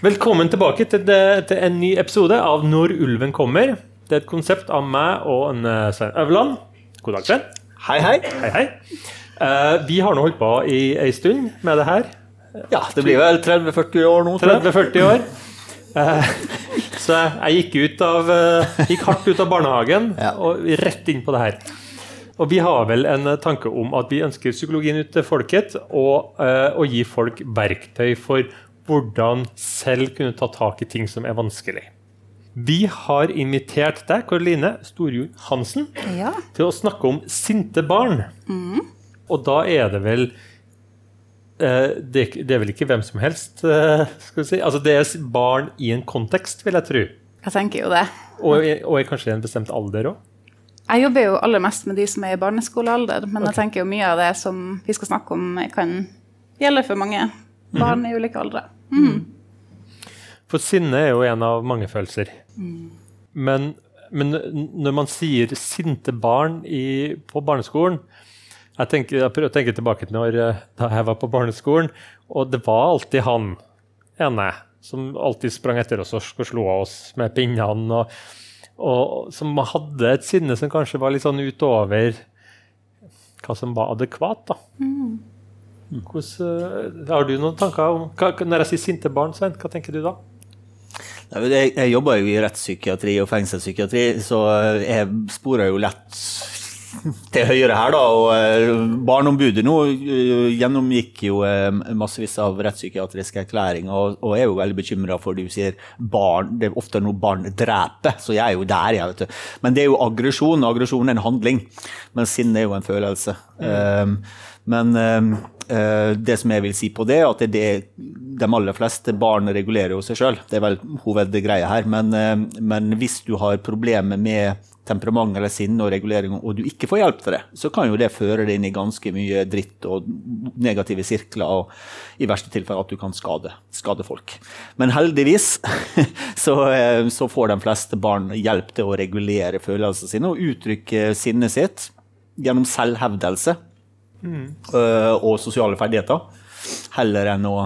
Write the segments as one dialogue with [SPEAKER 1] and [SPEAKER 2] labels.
[SPEAKER 1] Velkommen tilbake til, det, til, en ny episode av Når ulven kommer. Det er et konsept av meg og en eh, Svein Øverland. God dag, Svein.
[SPEAKER 2] Hei, hei.
[SPEAKER 1] Hei, hei. Uh, vi har nå holdt på i ei stund med det her.
[SPEAKER 2] Ja, det blir vel 30-40 år nå.
[SPEAKER 1] 30-40 år. Uh, så jeg, gikk, ut av, uh, gikk hardt ut av barnehagen ja. og rett inn på det her. Og vi har vel en tanke om at vi ønsker psykologien ut til folket, og å gi folk verktøy for hvordan selv kunne ta tak i ting som er vanskelig. Vi har invitert deg, Karoline Storjord Hansen, ja. til å snakke om sinte barn. Mm. Og da er det vel eh, det, er vel ikke hvem som helst, eh, skal vi si. Altså, det er barn i en kontekst, vil jeg tro.
[SPEAKER 3] Jeg tenker jo det.
[SPEAKER 1] Og, og er kanskje i en bestemt alder òg?
[SPEAKER 3] Jeg jobber jo aller mest med de som er i barneskolealder, men okay. jeg tenker jo mye av det som vi skal snakke om, kan gjelde for mange barn mm. i ulike aldre. Mm.
[SPEAKER 1] For sinne er jo en av mange følelser. Mm. Men, men, når man sier sinte barn i, på barneskolen jeg, tenker, jeg, prøver å tenke tilbake til når, eh, da jeg var på barneskolen, og det var alltid han ene som alltid sprang etter oss og slo oss med pinnene. Og, og som hadde et sinne som kanskje var litt sånn utover hva som var adekvat. da. Mm. Hvordan, har du noen tanker om hva, Når jeg sier sinte barn, Svein, hva tenker du da?
[SPEAKER 2] Jeg, jeg jobber jo i rettspsykiatri og fengselspsykiatri, så jeg sporer jo lett til høyre her, da. Og eh, Barneombudet nå eh, gjennomgikk jo eh, massevis av rettspsykiatriske erklæringer og, og, er jo veldig bekymra for det du sier barn Det er ofte noe barn dreper, så jeg er jo der, jeg, vet du. Men det er jo aggresjon. Aggresjon er en handling, men sinn er jo en følelse. Mm. Um, men um, Eh, det som jeg vil si på det, er at det, de aller fleste barn regulerer jo seg sjøl. Det er vel hovedgreia her. Men, eh, men, hvis du har problemer med temperament eller sinne og regulering, og du ikke får hjelp til det, så kan jo det føre deg inn i ganske mye dritt og negative sirkler, og i verste tilfelle at du kan skade, skade folk. Men heldigvis så, eh, så, får de fleste barn hjelp til å regulere følelsene sine og uttrykke sinnet sitt gjennom selvhevdelse mm. og sosiale ferdigheter, heller enn å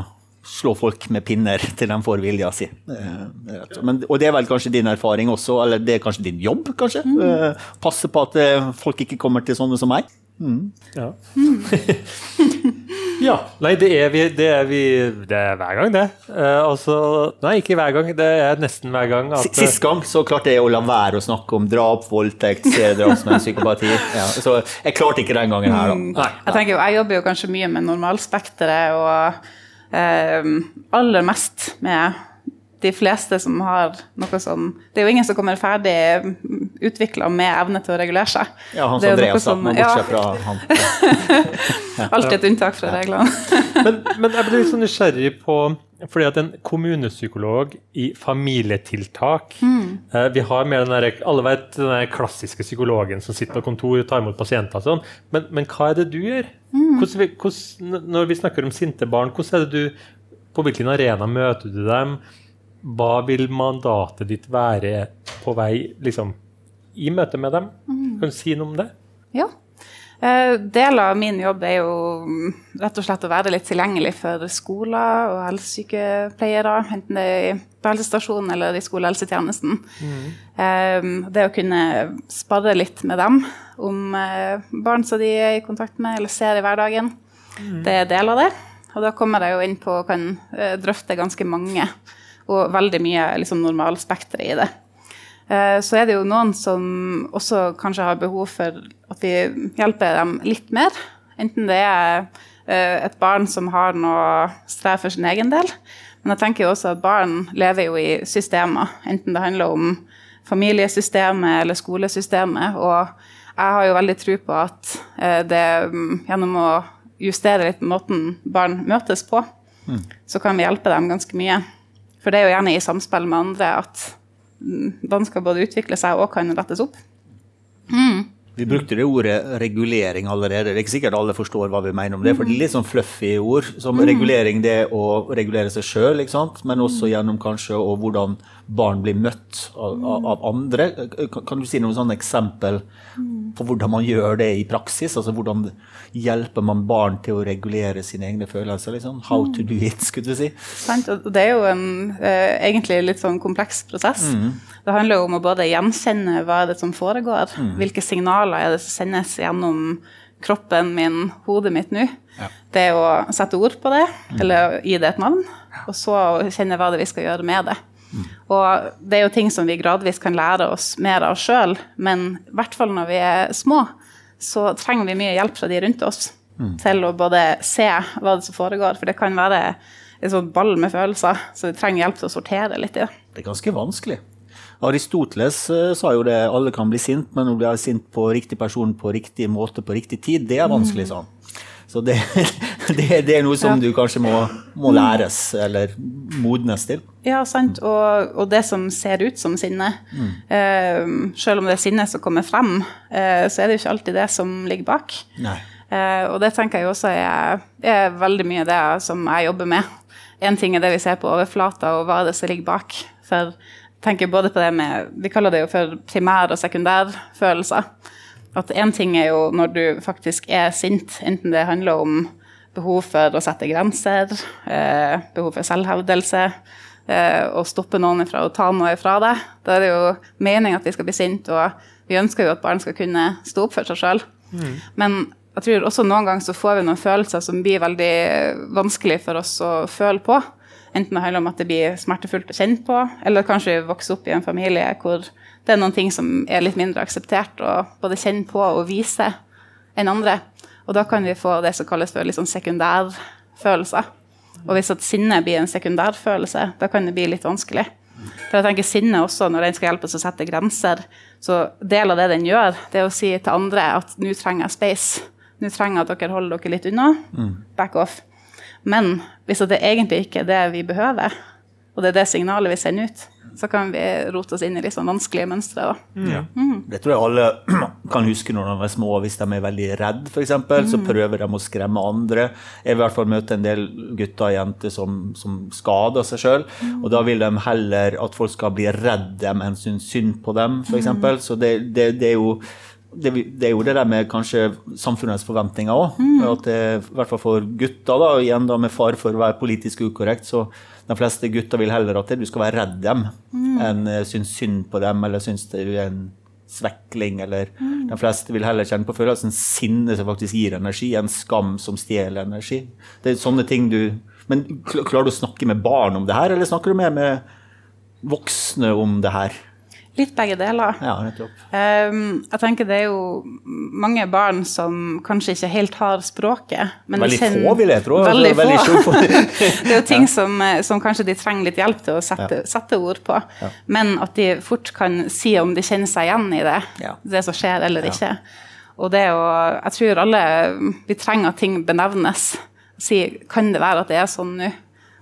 [SPEAKER 2] slå folk med pinner til de får vilja si. Eh, men, og det er vel kanskje din erfaring også, eller det er kanskje din jobb, kanskje? Mm. Passe på at folk ikke kommer til sånne som meg? Mm.
[SPEAKER 1] Ja. ja. Nei, det er, vi, det er vi Det er hver gang, det. Uh, altså, nei, ikke hver gang. Det er nesten hver gang.
[SPEAKER 2] At, Sist gang så klarte jeg å la være å snakke om drap, voldtekt, seriedrapsmenn, psykopati. Ja, så jeg klarte ikke den gangen her, da. Mm.
[SPEAKER 3] Nei. Jeg tenker jo, jeg jobber jo kanskje mye med normalspekteret, og uh, aller mest med de fleste som har noe sånn Det er jo ingen som kommer ferdig utvikla med evne til å regulere seg.
[SPEAKER 2] Ja, Hans Andreas, sånn, ja. bortsett fra han.
[SPEAKER 3] Alltid et unntak fra reglene.
[SPEAKER 1] men, men, jeg ble litt sånn nysgjerrig på fordi at en kommunepsykolog i familietiltak mm. eh, Vi har med den der, Alle vet den der klassiske psykologen som sitter på kontor og tar imot pasienter. og sånn, men, men, hva er det du gjør? Mm. Hvordan, hvordan, når vi snakker om sinte barn, hvordan er det du, på hvilken arena møter du dem? Hva vil mandatet ditt være på vei liksom, i møte med dem? Mm. Kan du si noe om det?
[SPEAKER 3] Ja. Eh, del av min jobb er jo rett og slett å være litt tilgjengelig for skoler og helsesykepleiere, enten det er på helsestasjonen eller i skolehelsetjenesten. Mm. Eh, det å kunne sparre litt med dem om eh, barn som de er i kontakt med eller ser i hverdagen, mm. det er del av det. Og da kommer jeg jo inn på og kan drøfte ganske mange og veldig mye liksom, normalspekteret i det. Eh, så er det jo noen som også kanskje har behov for at vi hjelper dem litt mer. Enten det er eh, et barn som har noe strev for sin egen del. Men jeg tenker jo også at barn lever jo i systemer, enten det handler om familiesystemet eller skolesystemet. Og jeg har jo veldig tro på at eh, det gjennom å justere litt måten barn møtes på, mm. så kan vi hjelpe dem ganske mye. For det er jo gjerne i samspill med andre at vansker både utvikler seg og kan rettes opp. Mm.
[SPEAKER 2] Vi brukte det ordet regulering allerede. Det er ikke sikkert alle forstår hva vi mener om det. for det er litt sånn fluffy ord. Som mm. regulering, det å regulere seg sjøl, men også gjennom kanskje og hvordan barn blir møtt av, av, andre. Kan du si noen sånne eksempel på hvordan man gjør det i praksis? Altså hvordan hjelper man barn til å regulere sine egne følelser? Liksom? How to do it, skulle du si.
[SPEAKER 3] Det er jo en eh, egentlig litt sånn kompleks prosess. Mm. Det handler jo om å både gjenkjenne hva er det som foregår, mm. hvilke signaler er det som sendes gjennom kroppen min, hodet mitt nå. Ja. Det å sette ord på det, mm. eller gi det et navn, og så kjenne hva det vi skal gjøre med det. Og det er jo ting som vi gradvis kan lære oss mer av sjøl, men i hvert fall når vi er små, så trenger vi mye hjelp fra de rundt oss mm. til å både se hva det som foregår, for det kan være en sånn ball med følelser, så vi trenger hjelp til å sortere litt i det.
[SPEAKER 2] Det er ganske vanskelig. Aristoteles uh, sa jo det, alle kan bli sint, men å bli sint på riktig person på riktig måte på riktig tid, det er vanskelig, sa han. Så det, det, det, er noe som du kanskje må, må, læres eller modnes til.
[SPEAKER 3] Ja, sant. Og, og det som ser ut som sinne. Mm. Uh, selv om det er sinne som kommer frem, uh, så er det jo ikke alltid det som ligger bak. Uh, og det tenker jeg også er, er veldig mye det som jeg jobber med. Én ting er det vi ser på overflata, og hva er det som ligger bak. For tenker både på det med Vi kaller det jo for primær- og sekundærfølelser. At én ting er jo når du faktisk er sint, enten det handler om behov for å sette grenser, eh, behov for selvhevdelse, eh, å stoppe noen fra å ta noe fra deg. Da er det jo meningen at vi skal bli sinte, og vi ønsker jo at barn skal kunne stå opp for seg sjøl. Mm. Men jeg tror også noen ganger så får vi noen følelser som blir veldig vanskelig for oss å føle på. Enten det handler om at det blir smertefullt å kjenne på, eller kanskje vokse opp i en familie hvor det er noen ting som er litt mindre akseptert å både kjenne på og vise enn andre. Og da kan vi få det som kalles for litt sånn sekundærfølelser. Og hvis at sinne blir en sekundærfølelse, da kan det bli litt vanskelig. For jeg tenker Sinne også, når den skal hjelpe oss å sette grenser, så del av det den gjør, det er å si til andre at nå trenger jeg space. Nå trenger jeg at dere holder dere litt unna. Mm. Back off. Men hvis det egentlig ikke er det vi behøver, og det er det signalet vi sender ut, så kan vi rote oss inn i litt sånn vanskelige mønstre.
[SPEAKER 2] Mm. Ja. Mm. Det tror jeg alle kan huske når de er små. Hvis de er veldig redde, f.eks., mm. så prøver de å skremme andre. Jeg vil i hvert fall møte en del gutter og jenter som, som skader seg sjøl. Mm. Og da vil de heller at folk skal bli redd dem enn synes synd på dem, f.eks. Mm. Så det, det, det er jo det, det, er jo det der med kanskje samfunnets forventninger òg. Mm. At det, I hvert fall for gutter, da, igjen da med far for å være politisk ukorrekt, så de fleste gutter vil heller at du skal være redd dem, mm. enn uh, synes synd på dem eller synes det er en svekling. Eller mm. de fleste vil heller kjenne på følelsen sinne som faktisk gir energi, enn skam som stjeler energi. Det er sånne ting du Men klarer du å snakke med barn om det her, eller snakker du mer med voksne om det her?
[SPEAKER 3] Litt begge deler.
[SPEAKER 2] Ja, nettopp.
[SPEAKER 3] Um, jeg tenker Det er jo mange barn som kanskje ikke helt har språket.
[SPEAKER 2] veldig kjenner, få, vil jeg tro.
[SPEAKER 3] Veldig, altså, få. det er jo ting ja. som, eh, som, kanskje de trenger litt hjelp til å sette, ja. sette ord på. Ja. Men at de fort kan si om de kjenner seg igjen i det, det som skjer eller ikke. Og det å Jeg tror alle vi trenger at ting benevnes. Si kan det være at det er sånn nå?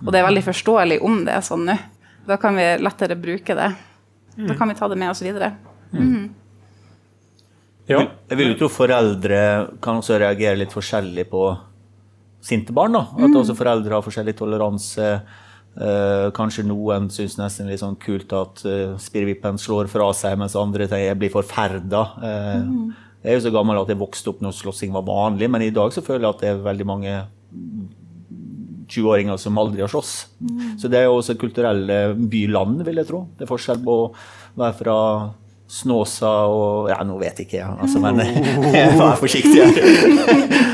[SPEAKER 3] Og det er veldig forståelig om det er sånn nå. Da kan vi lettere bruke det. Mm. Da kan vi ta det med oss videre. Mm.
[SPEAKER 2] Ja. Jeg vil jo tro foreldre kan også reagere litt forskjellig på sinte barn. da. At mm. også foreldre har forskjellig toleranse. Eh, kanskje noen syns nesten litt sånn kult at uh, spirrevippen slår fra seg, mens andre tenker jeg blir forferda. Eh, mm. Jeg er jo så gammel at jeg vokste opp når slåssing var vanlig, men i dag så føler jeg at det er veldig mange 20-åringer som aldri har slåss. Mm. Så det er jo også et kulturelt byland, vil jeg tro. Det er forskjell på å være fra Snåsa og Ja, nå vet jeg ikke, altså, men vær forsiktig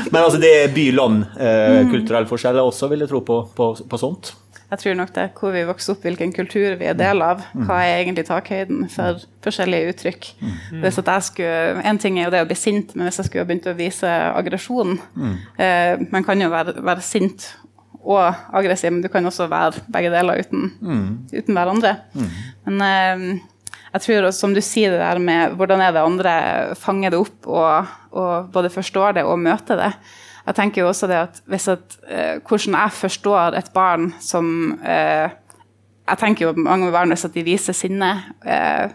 [SPEAKER 2] men altså, det er by-land. Eh, mm. forskjeller også, vil jeg tro på, på, på sånt.
[SPEAKER 3] Jeg tror nok det er hvor vi vokser opp, hvilken kultur vi er del av. Mm. Hva er egentlig takhøyden for forskjellige uttrykk. Hvis at jeg skulle, En ting er jo det å bli sint, men hvis jeg skulle begynt å vise aggresjon eh, Man kan jo være, være sint og aggressiv, men du kan også være begge deler uten, mm. uten hverandre. Mm. Men eh, jeg tror, som du sier, det der med hvordan er det andre fanger det opp og, og både forstår det og møter det. Jeg tenker jo også det at at, eh, Hvordan jeg forstår et barn som eh, Jeg tenker jo mange barn hvis at de viser sinne eh,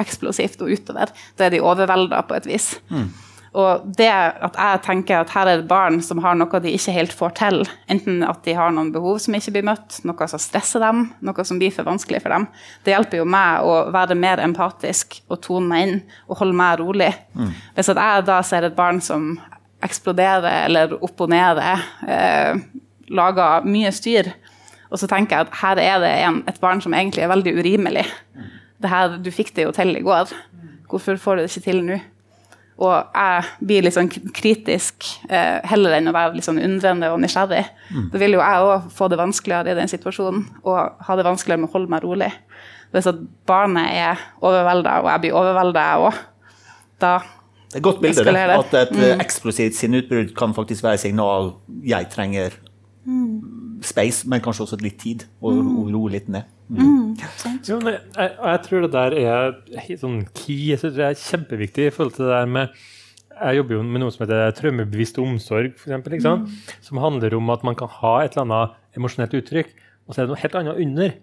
[SPEAKER 3] eksplosivt og utover. Da er de overvelda på et vis. Mm. Og det at jeg tenker at her er det barn som har noe de ikke helt får til, enten at de har noen behov som ikke blir møtt, noe som stresser dem, noe som blir for vanskelig for dem, det hjelper jo meg å være mer empatisk og tone meg inn og holde meg rolig. Mm. Hvis jeg da ser et barn som eksploderer eller opponerer, eh, lager mye styr, og så tenker jeg at her er det en, et barn som egentlig er veldig urimelig. Det her, du fikk det jo til i går. Hvorfor får du det ikke til nå? Og jeg blir litt sånn kritisk eh, heller enn å være litt sånn undrende og nysgjerrig. Mm. Da vil jo jeg òg få det vanskeligere i den situasjonen og ha det vanskeligere med å holde meg rolig. Hvis at barnet er overvelda, og jeg blir overvelda, jeg òg, da
[SPEAKER 2] det er et godt bilde, det. At et mm. eksplosivt sinneutbrudd kan faktisk være signal jeg trenger mm. space, men kanskje også litt tid, og, mm. og roe litt ned.
[SPEAKER 1] Mm. Jo, jeg, jeg, tror det der er sånn key. Jeg synes det er kjempeviktig i forhold til det der med Jeg jobber jo med noe som heter traumebevisst omsorg, for eksempel, mm. som handler om at man kan ha et eller annet emosjonelt uttrykk, og så er det noe helt annet under.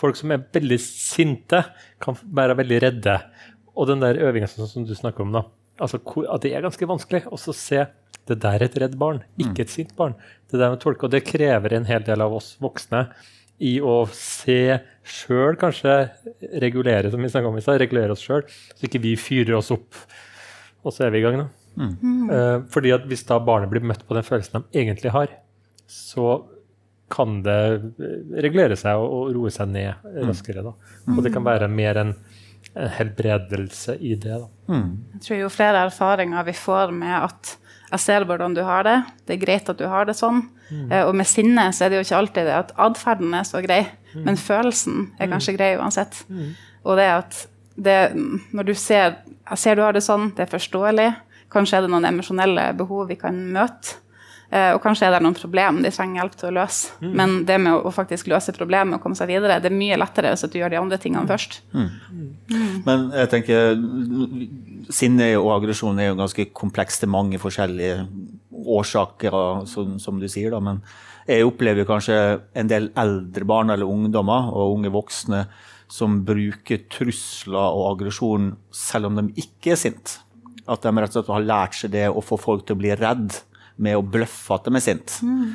[SPEAKER 1] Folk som er veldig sinte, kan være veldig redde. Og den der øvinga som, som du snakker om, da, altså, at det er ganske vanskelig å se det der er et redd barn, ikke et sint barn. Det der med tolke, og det krever en hel del av oss voksne i å se sjøl kanskje regulere som vi om i seg, regulere oss sjøl, så ikke vi fyrer oss opp, og så er vi i gang. da. Mm. Uh, fordi at Hvis da barnet blir møtt på den følelsen de egentlig har, så kan det regulere seg og, og roe seg ned mm. raskere. da. Og det kan være mer en, en helbredelse i det. da.
[SPEAKER 3] Mm. Jeg tror Jo flere erfaringer vi får med at jeg ser hvordan du har det, det er greit at du har det sånn. Mm. Uh, og med sinne så er det jo ikke alltid det at atferden er så grei, mm. men følelsen er kanskje grei uansett. Mm. Og det at det, når du ser jeg ser du har det sånn, det er forståelig. Kanskje er det noen emosjonelle behov vi kan møte. Uh, og kanskje er det noen problem de trenger hjelp til å løse. Mm. Men det med å, å, faktisk løse problemet og komme seg videre, det er mye lettere hvis du gjør de andre tingene først. Mm.
[SPEAKER 2] Mm. Men jeg tenker sinne og aggresjon er jo ganske komplekst til mange forskjellige årsaker, som, som du sier. da, men jeg opplever kanskje en del eldre barn eller ungdommer og unge voksne som bruker trusler og aggresjon selv om de ikke er sinte. At de rett og slett har lært seg det å få folk til å bli redd med å bløffe at de er sint. Mm.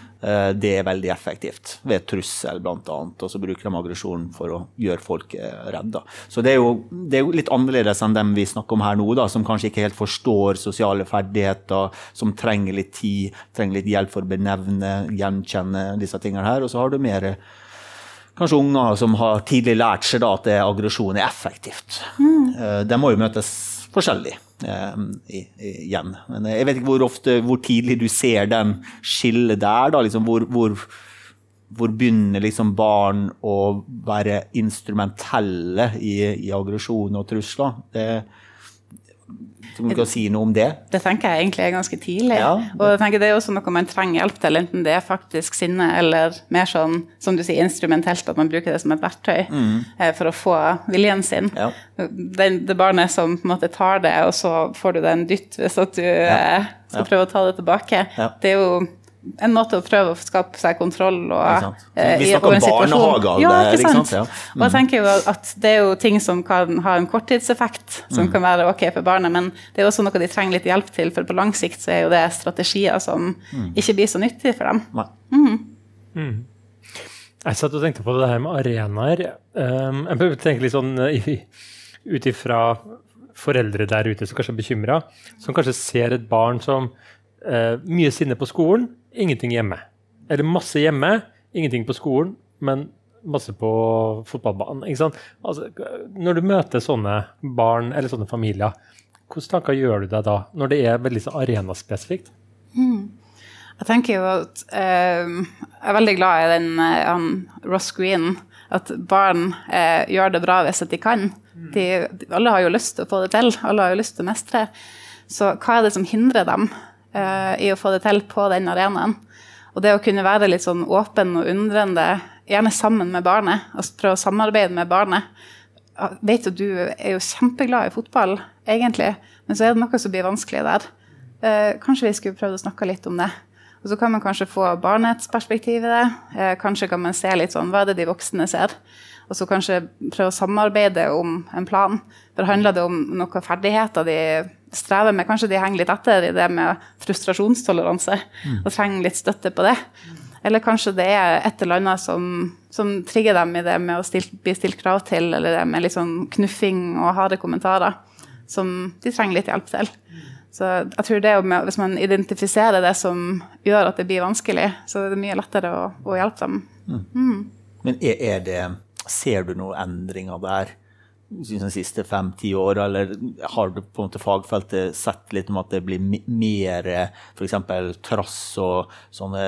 [SPEAKER 2] Det er veldig effektivt. Ved trussel, bl.a. Og så bruker de aggresjon for å gjøre folk eh, redde. Så det er, jo, det er, jo, litt annerledes enn dem vi snakker om her nå, da, som kanskje ikke helt forstår sosiale ferdigheter, som trenger litt tid, trenger litt hjelp for å benevne, gjenkjenne disse tingene her. Og så har du mer kanskje unger som har tidlig lært seg da, at aggresjon er effektivt. Mm. Eh, de må jo møtes forskjellig. eh, igjen. Men jeg vet ikke hvor ofte, hvor tidlig du ser den skillet der. da, liksom hvor, hvor, hvor begynner liksom barn å være instrumentelle i, i aggresjon og trusler? Det, du kan si noe om det?
[SPEAKER 3] Det tenker jeg egentlig er ganske tidlig. Ja. Og jeg tenker Det er også noe man trenger hjelp til, enten det er faktisk sinne eller mer sånn som du sier, instrumentelt, at man bruker det som et verktøy mm. Eh, for å få viljen sin. Ja. Det, det barnet som på en måte tar det, og så får du det en dytt hvis at du ja. Eh, skal prøve å ta det tilbake. Det er jo en måte å prøve å skape seg kontroll og,
[SPEAKER 2] eh, Vi snakker om barnehager.
[SPEAKER 3] Ja, ikke sant? Ja. Mm. Og jeg tenker jo at Det er jo ting som kan ha en korttidseffekt, som mm. kan være ok for barnet, men det er også noe de trenger litt hjelp til, for på lang sikt så er jo det strategier som mm. ikke blir så nyttige for dem. Mm.
[SPEAKER 1] mm. Jeg satt og tenkte på det her med arenaer. Um, jeg tenker litt sånn uh, ut ifra foreldre der ute som kanskje er bekymra, som kanskje ser et barn som uh, mye sinne på skolen, ingenting hjemme. Eller masse hjemme, ingenting på skolen, men masse på fotballbanen. Altså, når du møter sånne barn eller sånne familier, hvilke tanker gjør du deg da, når det er veldig sånn arenaspesifikt? Mm.
[SPEAKER 3] Jeg tenker jo at eh, Jeg er veldig glad i den han, Ross Green. At barn eh, gjør det bra hvis de kan. De, alle har jo lyst til å få det til. Alle har jo lyst til å mestre. Så hva er det som hindrer dem uh, i å få det til på den arenaen. Og det å kunne være litt sånn åpen og undrende, gjerne sammen med barnet, og prøve å samarbeide med barnet. Vet jo du er jo kjempeglad i fotball, egentlig, men så er det noe som blir vanskelig der. Uh, kanskje vi skulle prøvd å snakke litt om det. Og så kan man kanskje få barnets perspektiv i det. Eh, kanskje kan man se litt sånn Hva er det de voksne ser? Og så kanskje prøve å samarbeide om en plan. For handler det om noen ferdigheter de strever med? Kanskje de henger litt etter i det med frustrasjonstoleranse mm. og trenger litt støtte på det. Eller kanskje det er et eller annet som, som trigger dem i det med å stil, bli stilt krav til, eller det med litt sånn knuffing og harde kommentarer, som de trenger litt hjelp til. Så jeg tror det med, Hvis man identifiserer det som gjør at det blir vanskelig, så er det mye lettere å, å hjelpe dem. Mm.
[SPEAKER 2] Mm. Men er, er det, ser du noen endringer der de siste fem-ti åra, eller har du på en måte fagfeltet sett litt om at det blir mer f.eks. trass og sånne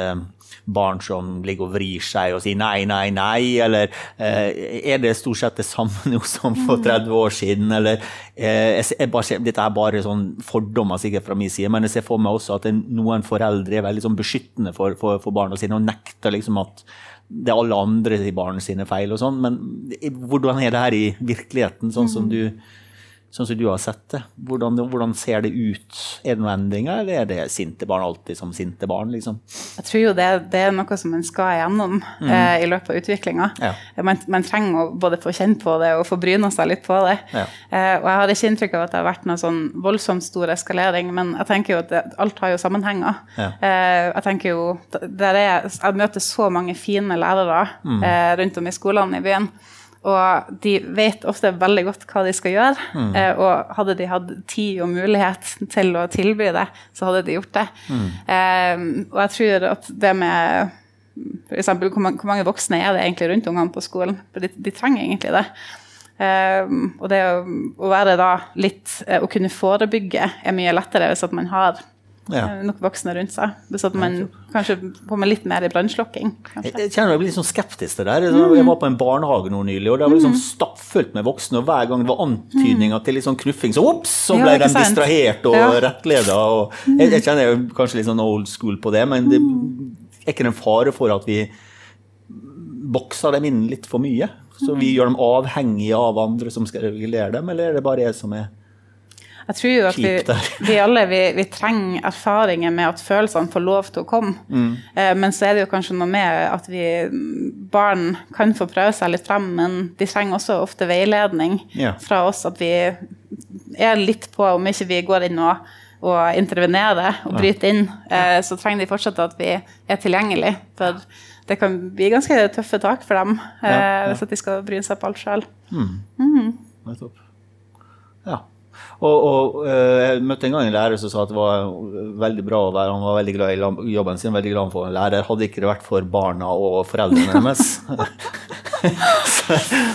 [SPEAKER 2] barn som ligger og vrir seg og sier nei, nei, nei, eller eh, er det stort sett det samme nå som for 30 mm. år siden, eller eh, jeg bare, Dette er bare sånn fordommer sikkert fra min side, men jeg ser for meg også at noen foreldre er veldig sånn beskyttende for, for, for barna sine og nekter liksom at det er alle andre i barna sine feil og sånn, men hvordan er det her i virkeligheten, sånn som mm. du sånn som du har sett det? Hvordan, hvordan, ser det ut? Er det noen endringer, eller er det sinte barn alltid som sinte barn? Liksom?
[SPEAKER 3] Jeg tror jo det, det, er noe som en skal igjennom mm. eh, i løpet av utviklinga. Ja. Man, man, trenger å både få kjenne på det og få bryna seg litt på det. Ja. Eh, og jeg har ikke inntrykk av at det har vært noe sånn voldsomt stor eskalering, men jeg tenker jo at det, alt har jo sammenhenger. Ja. Eh, jeg tenker jo, er, Jeg møter så mange fine lærere mm. Eh, rundt om i skolene i byen. Og de vet ofte veldig godt hva de skal gjøre. Mm. Eh, og hadde de hatt tid og mulighet til å tilby det, så hadde de gjort det. Mm. Eh, og jeg tror at det med f.eks. Hvor, hvor mange voksne er det egentlig rundt ungene på skolen? For de, de trenger egentlig det. Eh, og det å, å, være da litt eh, Å kunne forebygge er mye lettere hvis at man har ja. Eh, nok voksne rundt seg. Så at man kanskje kommer litt mer i brannslokking.
[SPEAKER 2] Jeg, kjenner jeg blir litt sånn skeptisk til det. Mm. Jeg var på en barnehage nå nylig, og det var liksom mm. stappfullt med voksne. Og hver gang det var antydninger mm. til litt sånn knuffing, så ops, så ble ja, de distrahert og ja. rettleda. Jeg, jeg, kjenner jeg kanskje litt sånn old school på det, men det er ikke en fare for at vi bokser dem inn litt for mye? Så vi gjør dem avhengige av andre som skal regulere dem, eller er det bare jeg som er
[SPEAKER 3] jeg tror jo at vi, vi alle vi, vi, trenger erfaringer med at følelsene får lov til å komme. Mm. Eh, men så er det jo kanskje noe med at vi barn kan få prøve seg litt frem, men de trenger også ofte veiledning yeah. fra oss. At vi er litt på om ikke vi går inn og, og intervenerer og bryter inn, eh, så trenger de fortsatt at vi er tilgjengelige. For det kan bli ganske tøffe tak for dem eh, ja, ja. hvis de skal bry seg på alt sjøl. Mm.
[SPEAKER 2] Mm. Ja. Og, og, eh, Jeg møtte en gang en lærer som sa at det var veldig bra å være, han var veldig glad i jobben sin, veldig glad for en lærer. Hadde ikke det vært for barna og foreldrene deres.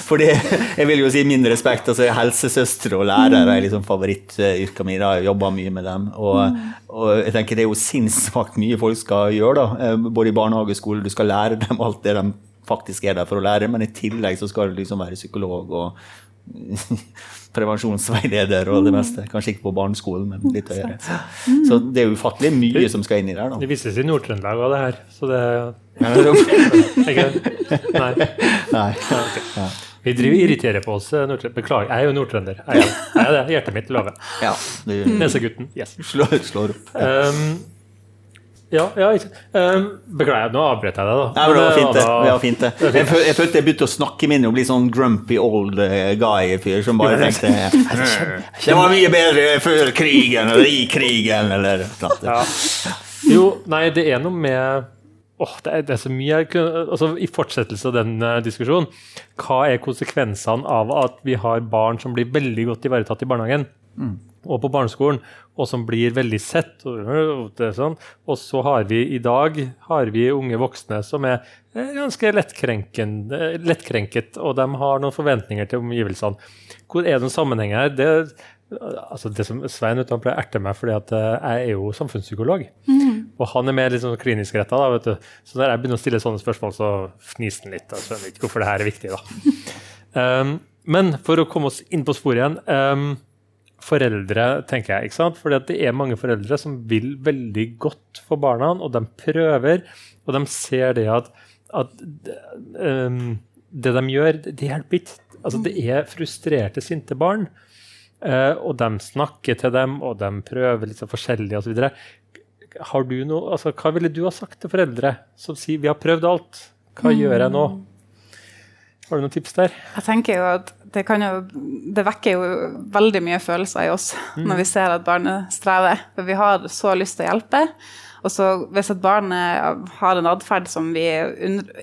[SPEAKER 2] Fordi, jeg vil jo si min respekt. altså Helsesøstre og lærere er liksom favorittyrkene mine. Jeg jobba mye med dem. Og, og, jeg tenker det er jo sinnssvakt mye folk skal gjøre, da. Eh, både i barnehage og skole. Du skal lære dem alt det de faktisk er der for å lære, men i tillegg så skal du liksom være psykolog og prevensjonsveileder og det meste. Kanskje ikke på barneskolen, men litt høyere. Så det er ufattelig mye som skal inn i der. Da.
[SPEAKER 1] Det vises i Nord-Trøndelag òg, det her. Så det
[SPEAKER 2] Nei. Nei.
[SPEAKER 1] Okay. Vi driver irriterer på oss. Eh, Beklager, jeg er jo nordtrønder. Jeg er, det. Hjertet mitt lover.
[SPEAKER 2] Ja,
[SPEAKER 1] Nesegutten. Yes.
[SPEAKER 2] Slår, slår opp. Ja. Um,
[SPEAKER 1] ja, ja um, Beklager, nå avbrøt jeg deg, da.
[SPEAKER 2] Nei, men det var fint, det. det, var fint, det. Jeg, føl, jeg følte jeg begynte å snakke min og bli sånn grumpy old eh, guy-fyr som bare tenkte Det var mye bedre før krigen eller i krigen eller. Ja.
[SPEAKER 1] Jo, nei, det er noe med oh, det, er, det, er, så mye altså, I fortsettelse av den uh, diskusjonen, hva er konsekvensene av at vi har barn som blir veldig godt ivaretatt i barnehagen? Mm og på barneskolen, og som blir veldig sett. Og, sånn. og så har vi i dag har vi unge voksne som er ganske lettkrenket, og de har noen forventninger til omgivelsene. Hvor er det en sammenheng her? Det, altså det som Svein utenfor pleier erte meg, fordi at eh, jeg er jo samfunnspsykolog. Mm. Og han er mer liksom klinisk retta. Så når jeg begynner å stille sånne spørsmål, så fniser han litt. Jeg skjønner ikke hvorfor det her er viktig. da. Um, men for å komme oss inn på sporet igjen um, foreldre, tenker jeg. ikke sant? Fordi det er mange foreldre som vil veldig godt for barna, og de prøver, og de ser det at, at um, det de gjør, det hjelper ikke. Altså, det er frustrerte, sinte barn, uh, og de snakker til dem, og de prøver litt så forskjellig osv. har du noe, altså, hva ville du ha sagt til foreldre som sier vi har prøvd alt, hva mm. gjør jeg nå? Har du noen tips der?
[SPEAKER 3] Jeg tenker jo at Det, jo, det vekker jo veldig mye følelser i oss mm. når vi ser at barnet strever. For vi har så lyst til å hjelpe. Og så hvis et barn har en atferd som vi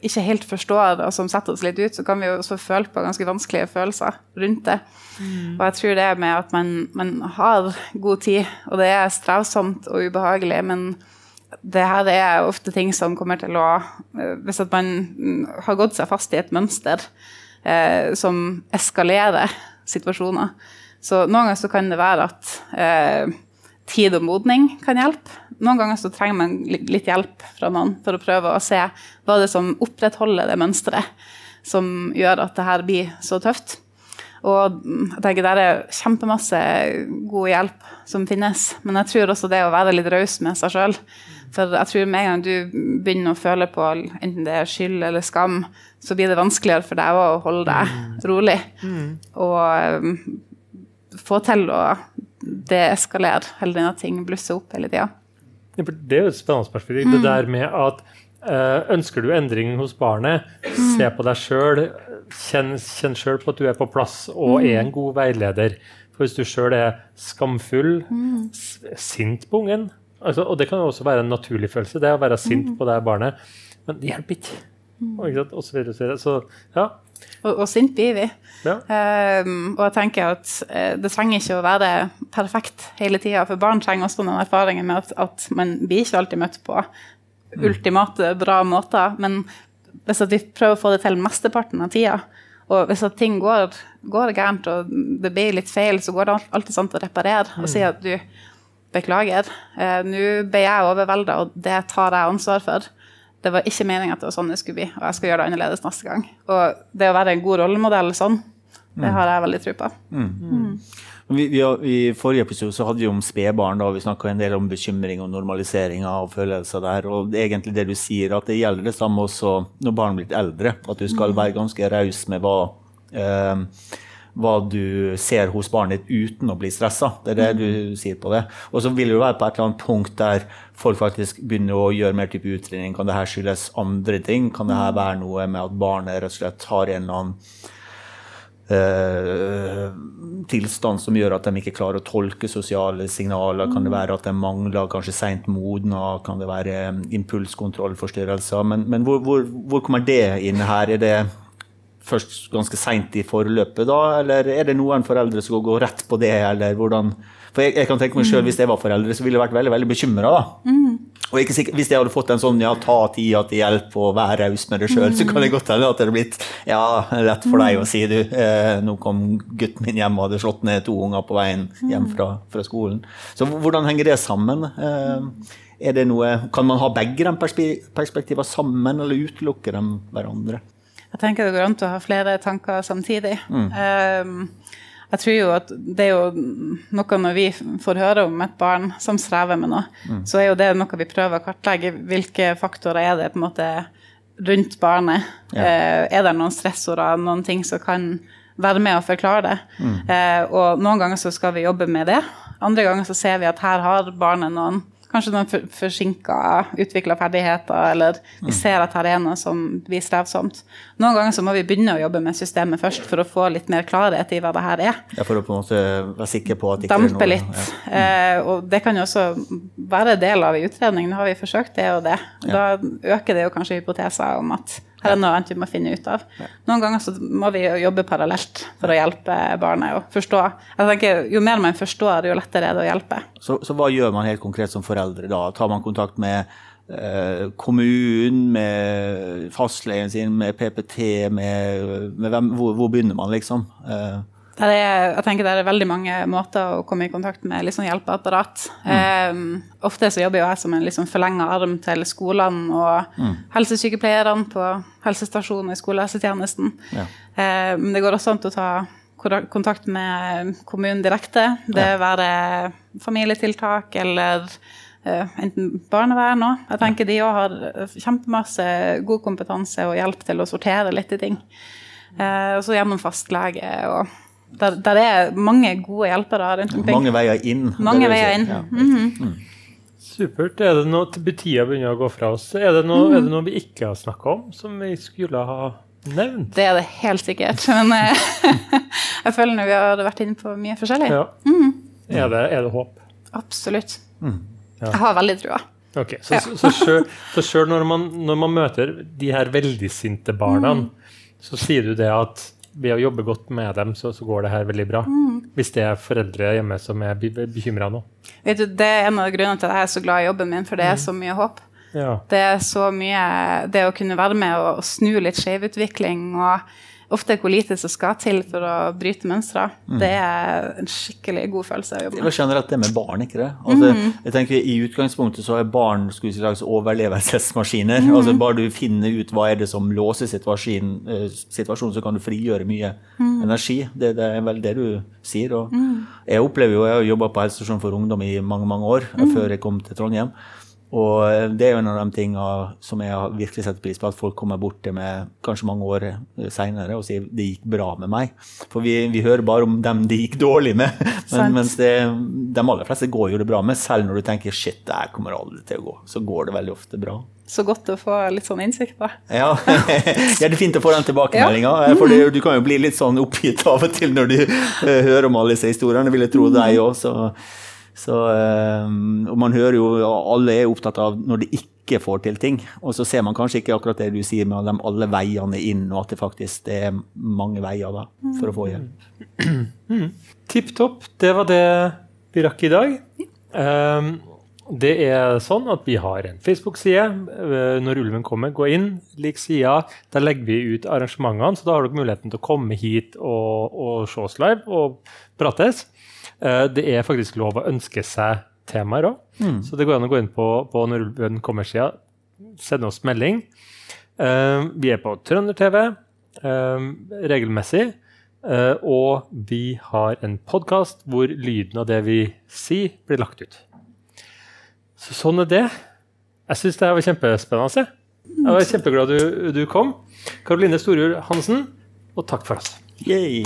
[SPEAKER 3] ikke helt forstår, og som setter oss litt ut, så kan vi jo også føle på ganske vanskelige følelser rundt det. Mm. Og jeg tror det med at man, man, har god tid, og det er strevsomt og ubehagelig, men det her er ofte ting som kommer til å Hvis at man har gått seg fast i et mønster eh, som eskalerer situasjoner, så noen ganger så kan det være at eh, tid og modning kan hjelpe. Noen ganger så trenger man litt hjelp fra noen for å prøve å se hva det er som opprettholder det mønsteret som gjør at det her blir så tøft. Og jeg tenker Der er kjempemasse god hjelp som finnes, men jeg tror også det å være litt raus med seg sjøl. For jeg tror med en gang du begynner å føle på enten det er skyld eller skam, så blir det vanskeligere for deg å holde deg mm. rolig. Mm. Og um, få til å deeskalere heller enn at ting blusser opp hele tida.
[SPEAKER 1] Ja, det er jo et spennende perspektiv. Mm. Det der med at uh, ønsker du endring hos barnet, mm. se på deg sjøl. Kjenn, kjenn sjøl på at du er på plass og mm. er en god veileder. For hvis du sjøl er skamfull, mm. sint på ungen altså, Og det kan jo også være en naturlig følelse, det å være sint mm. på det barnet. Men det hjelper ikke. Mm. Og, så videre, så, videre. så ja,
[SPEAKER 3] og, og sint blir vi. Ja. Um, og jeg tenker at uh, det trenger ikke å være perfekt hele tida, for barn trenger også noen erfaringer med at, at man blir ikke alltid møtt på mm. ultimate, bra måter. Men hvis vi prøver å få det til mesteparten av tida, og hvis ting går, går gærent og det blir litt feil, så går det alltid sånn å reparere og si at du beklager. Eh, Nå ble jeg overvelda, og det tar jeg ansvar for det var ikke meninga at det var sånn det skulle bli, og jeg skal gjøre det annerledes neste gang. Og det å være en god rollemodell sånn, det har jeg veldig tro på. Mm. Mm.
[SPEAKER 2] Vi, vi, I forrige episode så hadde vi om spedbarn. Vi snakka en del om bekymring og normalisering av følelser der. Og egentlig det du sier, at det gjelder det samme også når barn blir eldre. At du skal mm. være ganske raus med hva eh, hva du ser hos barnet ditt uten å bli stressa. Det er det mm. du sier på det. Og så vil det jo være på et eller annet punkt der folk faktisk begynner å gjøre mer type utredning. Kan det her skyldes andre ting? Kan det her mm. være noe med at barnet rett og slett har en eller annen Uh, tilstand som gjør at de ikke klarer å tolke sosiale signaler. Kan det mm. være at de mangler kanskje seint modna? Kan det være impulskontrollforstyrrelser? Men, men hvor, hvor, hvor, kommer det inn her? Er det først ganske seint i forløpet, da? Eller er det noen foreldre som går rett på det, eller hvordan For jeg, jeg kan tenke meg selv, hvis jeg var foreldre, så ville jeg vært veldig veldig bekymra. Mm. Og ikke sikkert, hvis jeg hadde fått en sånn ja, ta tida til hjelp og være raus med det sjøl, mm. så kan det godt hende at det hadde blitt ja, lett for deg å si, du. Eh, nå kom gutten min hjem og hadde slått ned to unger på veien hjem fra, fra skolen. Så hvordan henger det sammen? Eh, det noe, kan man ha begge de perspektivene sammen, eller utelukke dem hverandre?
[SPEAKER 3] Jeg tenker det går an til å ha flere tanker samtidig. Mm. Um, jeg tror jo at det er jo noe når vi får høre om et barn som strever med noe, mm. så er jo det noe vi prøver å kartlegge. Hvilke faktorer er det på en måte rundt barnet? Ja. Uh, er det noen stressorer, noen ting som kan være med å forklare det? Mm. Uh, og noen ganger så skal vi jobbe med det. Andre ganger så ser vi at her har barnet noen kanskje noen for, forsinka utvikla ferdigheter, eller vi mm. ser at her er noe som blir strevsomt. Noen ganger så må vi begynne å jobbe med systemet først for å få litt mer klarhet i hva det her er.
[SPEAKER 2] Ja, For å på en måte være sikker på at
[SPEAKER 3] ikke Dampe noe litt. Ja. Mm. Eh, og det kan jo også være del av utredningen. Nå har vi forsøkt det og det. Da øker det jo kanskje hypoteser om at her er noe annet vi må finne ut av. Noen ganger så må vi jobbe parallelt for å hjelpe barnet å forstå. Jeg tenker, Jo mer man forstår, jo lettere er det å hjelpe.
[SPEAKER 2] Så, så hva gjør man helt konkret som foreldre da? Tar man kontakt med eh, kommunen, med fastlegen sin, med PPT, med, med hvem, hvor, hvor, begynner man, liksom? Eh,
[SPEAKER 3] er, jeg tenker Det er veldig mange måter å komme i kontakt med liksom hjelpeapparat. Mm. Um, ofte så jobber jeg som en liksom forlenga arm til skolene og mm. helsesykepleierne på helsestasjonen i skolehelsetjenesten. Ja. Um, det går også an å ta kontakt med kommunen direkte. Det ja. være familietiltak eller uh, enten barnevern òg. Jeg tenker de òg har kjempemasse god kompetanse og hjelp til å sortere litt i ting. Uh, og så gjennom fastlege og der, der, er mange gode hjelpere rundt omkring.
[SPEAKER 2] Mange veier inn.
[SPEAKER 3] Mange veier inn. Ja. Mm -hmm. mm.
[SPEAKER 1] Supert. Er det noe tida begynner å gå fra oss? Er det, noe, mm. er det noe vi ikke har snakka om, som vi skulle ha nevnt?
[SPEAKER 3] Det er det helt sikkert. Men eh, jeg føler at vi har vært inne på mye forskjellig. Ja.
[SPEAKER 1] Mm. Er, det, er, det, håp?
[SPEAKER 3] Absolutt. Mm. Ja. Jeg har veldig trua.
[SPEAKER 1] Okay, Så, ja. så, så sjøl når, når, man møter de her veldig sinte barna, mm. så sier du det at ved å jobbe godt med dem, så, så går det her veldig bra. Mm. Hvis det er foreldre hjemme som er bekymra nå.
[SPEAKER 3] Vet du, Det er en av grunnene til at jeg er så glad i jobben min, for det er mm. så mye håp. Ja. Det er så mye Det å kunne være med og, og snu litt skjevutvikling og ofte hvor lite som skal til for å bryte mønstre. Mm. Det er en skikkelig god følelse å jobbe
[SPEAKER 2] med. Jeg skjønner at det med barn, ikke det? Altså, mm. jeg tenker I utgangspunktet så er barn si, overlevelsesmaskiner. Mm. Altså Bare du finner ut hva er det som låser situasjonen, eh, situasjonen så kan du frigjøre mye mm. energi. Det, det, er vel det du sier. Og mm. jeg opplever jo, jeg har jobba på helsestasjon for ungdom i mange mange år mm. før jeg kom til Trondheim. Og eh, det er jo en av de tingene som jeg virkelig setter pris på, at folk kommer bort til meg kanskje mange år eh, seinere og sier det gikk bra med meg. For vi, vi hører bare om dem det gikk dårlig med. Men, mens det, de aller fleste går jo det bra med, selv når du tenker shit, det her kommer aldri til å gå. Så går det veldig ofte bra.
[SPEAKER 3] Så godt å få litt sånn innsikt, da.
[SPEAKER 2] Ja, ja det er fint å få den tilbakemeldinga. Ja. For du kan jo bli litt sånn oppgitt av og til når du uh, hører om alle disse historiene. Vil Jeg tro deg òg, så så, um, og man hører jo alle er opptatt av når de ikke får til ting. Og så ser man kanskje ikke akkurat det du sier med de alle veiene inn, og at det faktisk er mange veier da, for å få hjelp.
[SPEAKER 1] Mm. Tipp topp. Det var det vi rakk i dag. Um, det er sånn at vi har en Facebook-side. Eh, når ulven kommer, gå inn, lik sida. Der legger vi ut arrangementene, så da har dere muligheten til å komme hit og, og se oss live og prates. Eh, det er faktisk lov å ønske seg temaer òg. Mm. Så det går an å gå inn på, på når ulven kommer-sida, sende oss melding. Uh, vi er på Trønder-TV regelmessig. Og vi har en podkast hvor lyden av det vi sier, blir lagt ut. Så sånn er det. Jeg syns det var kjempespennende. Jeg var kjempeglad du, du kom. Karoline Storjord Hansen, og takk for oss.
[SPEAKER 2] Yay.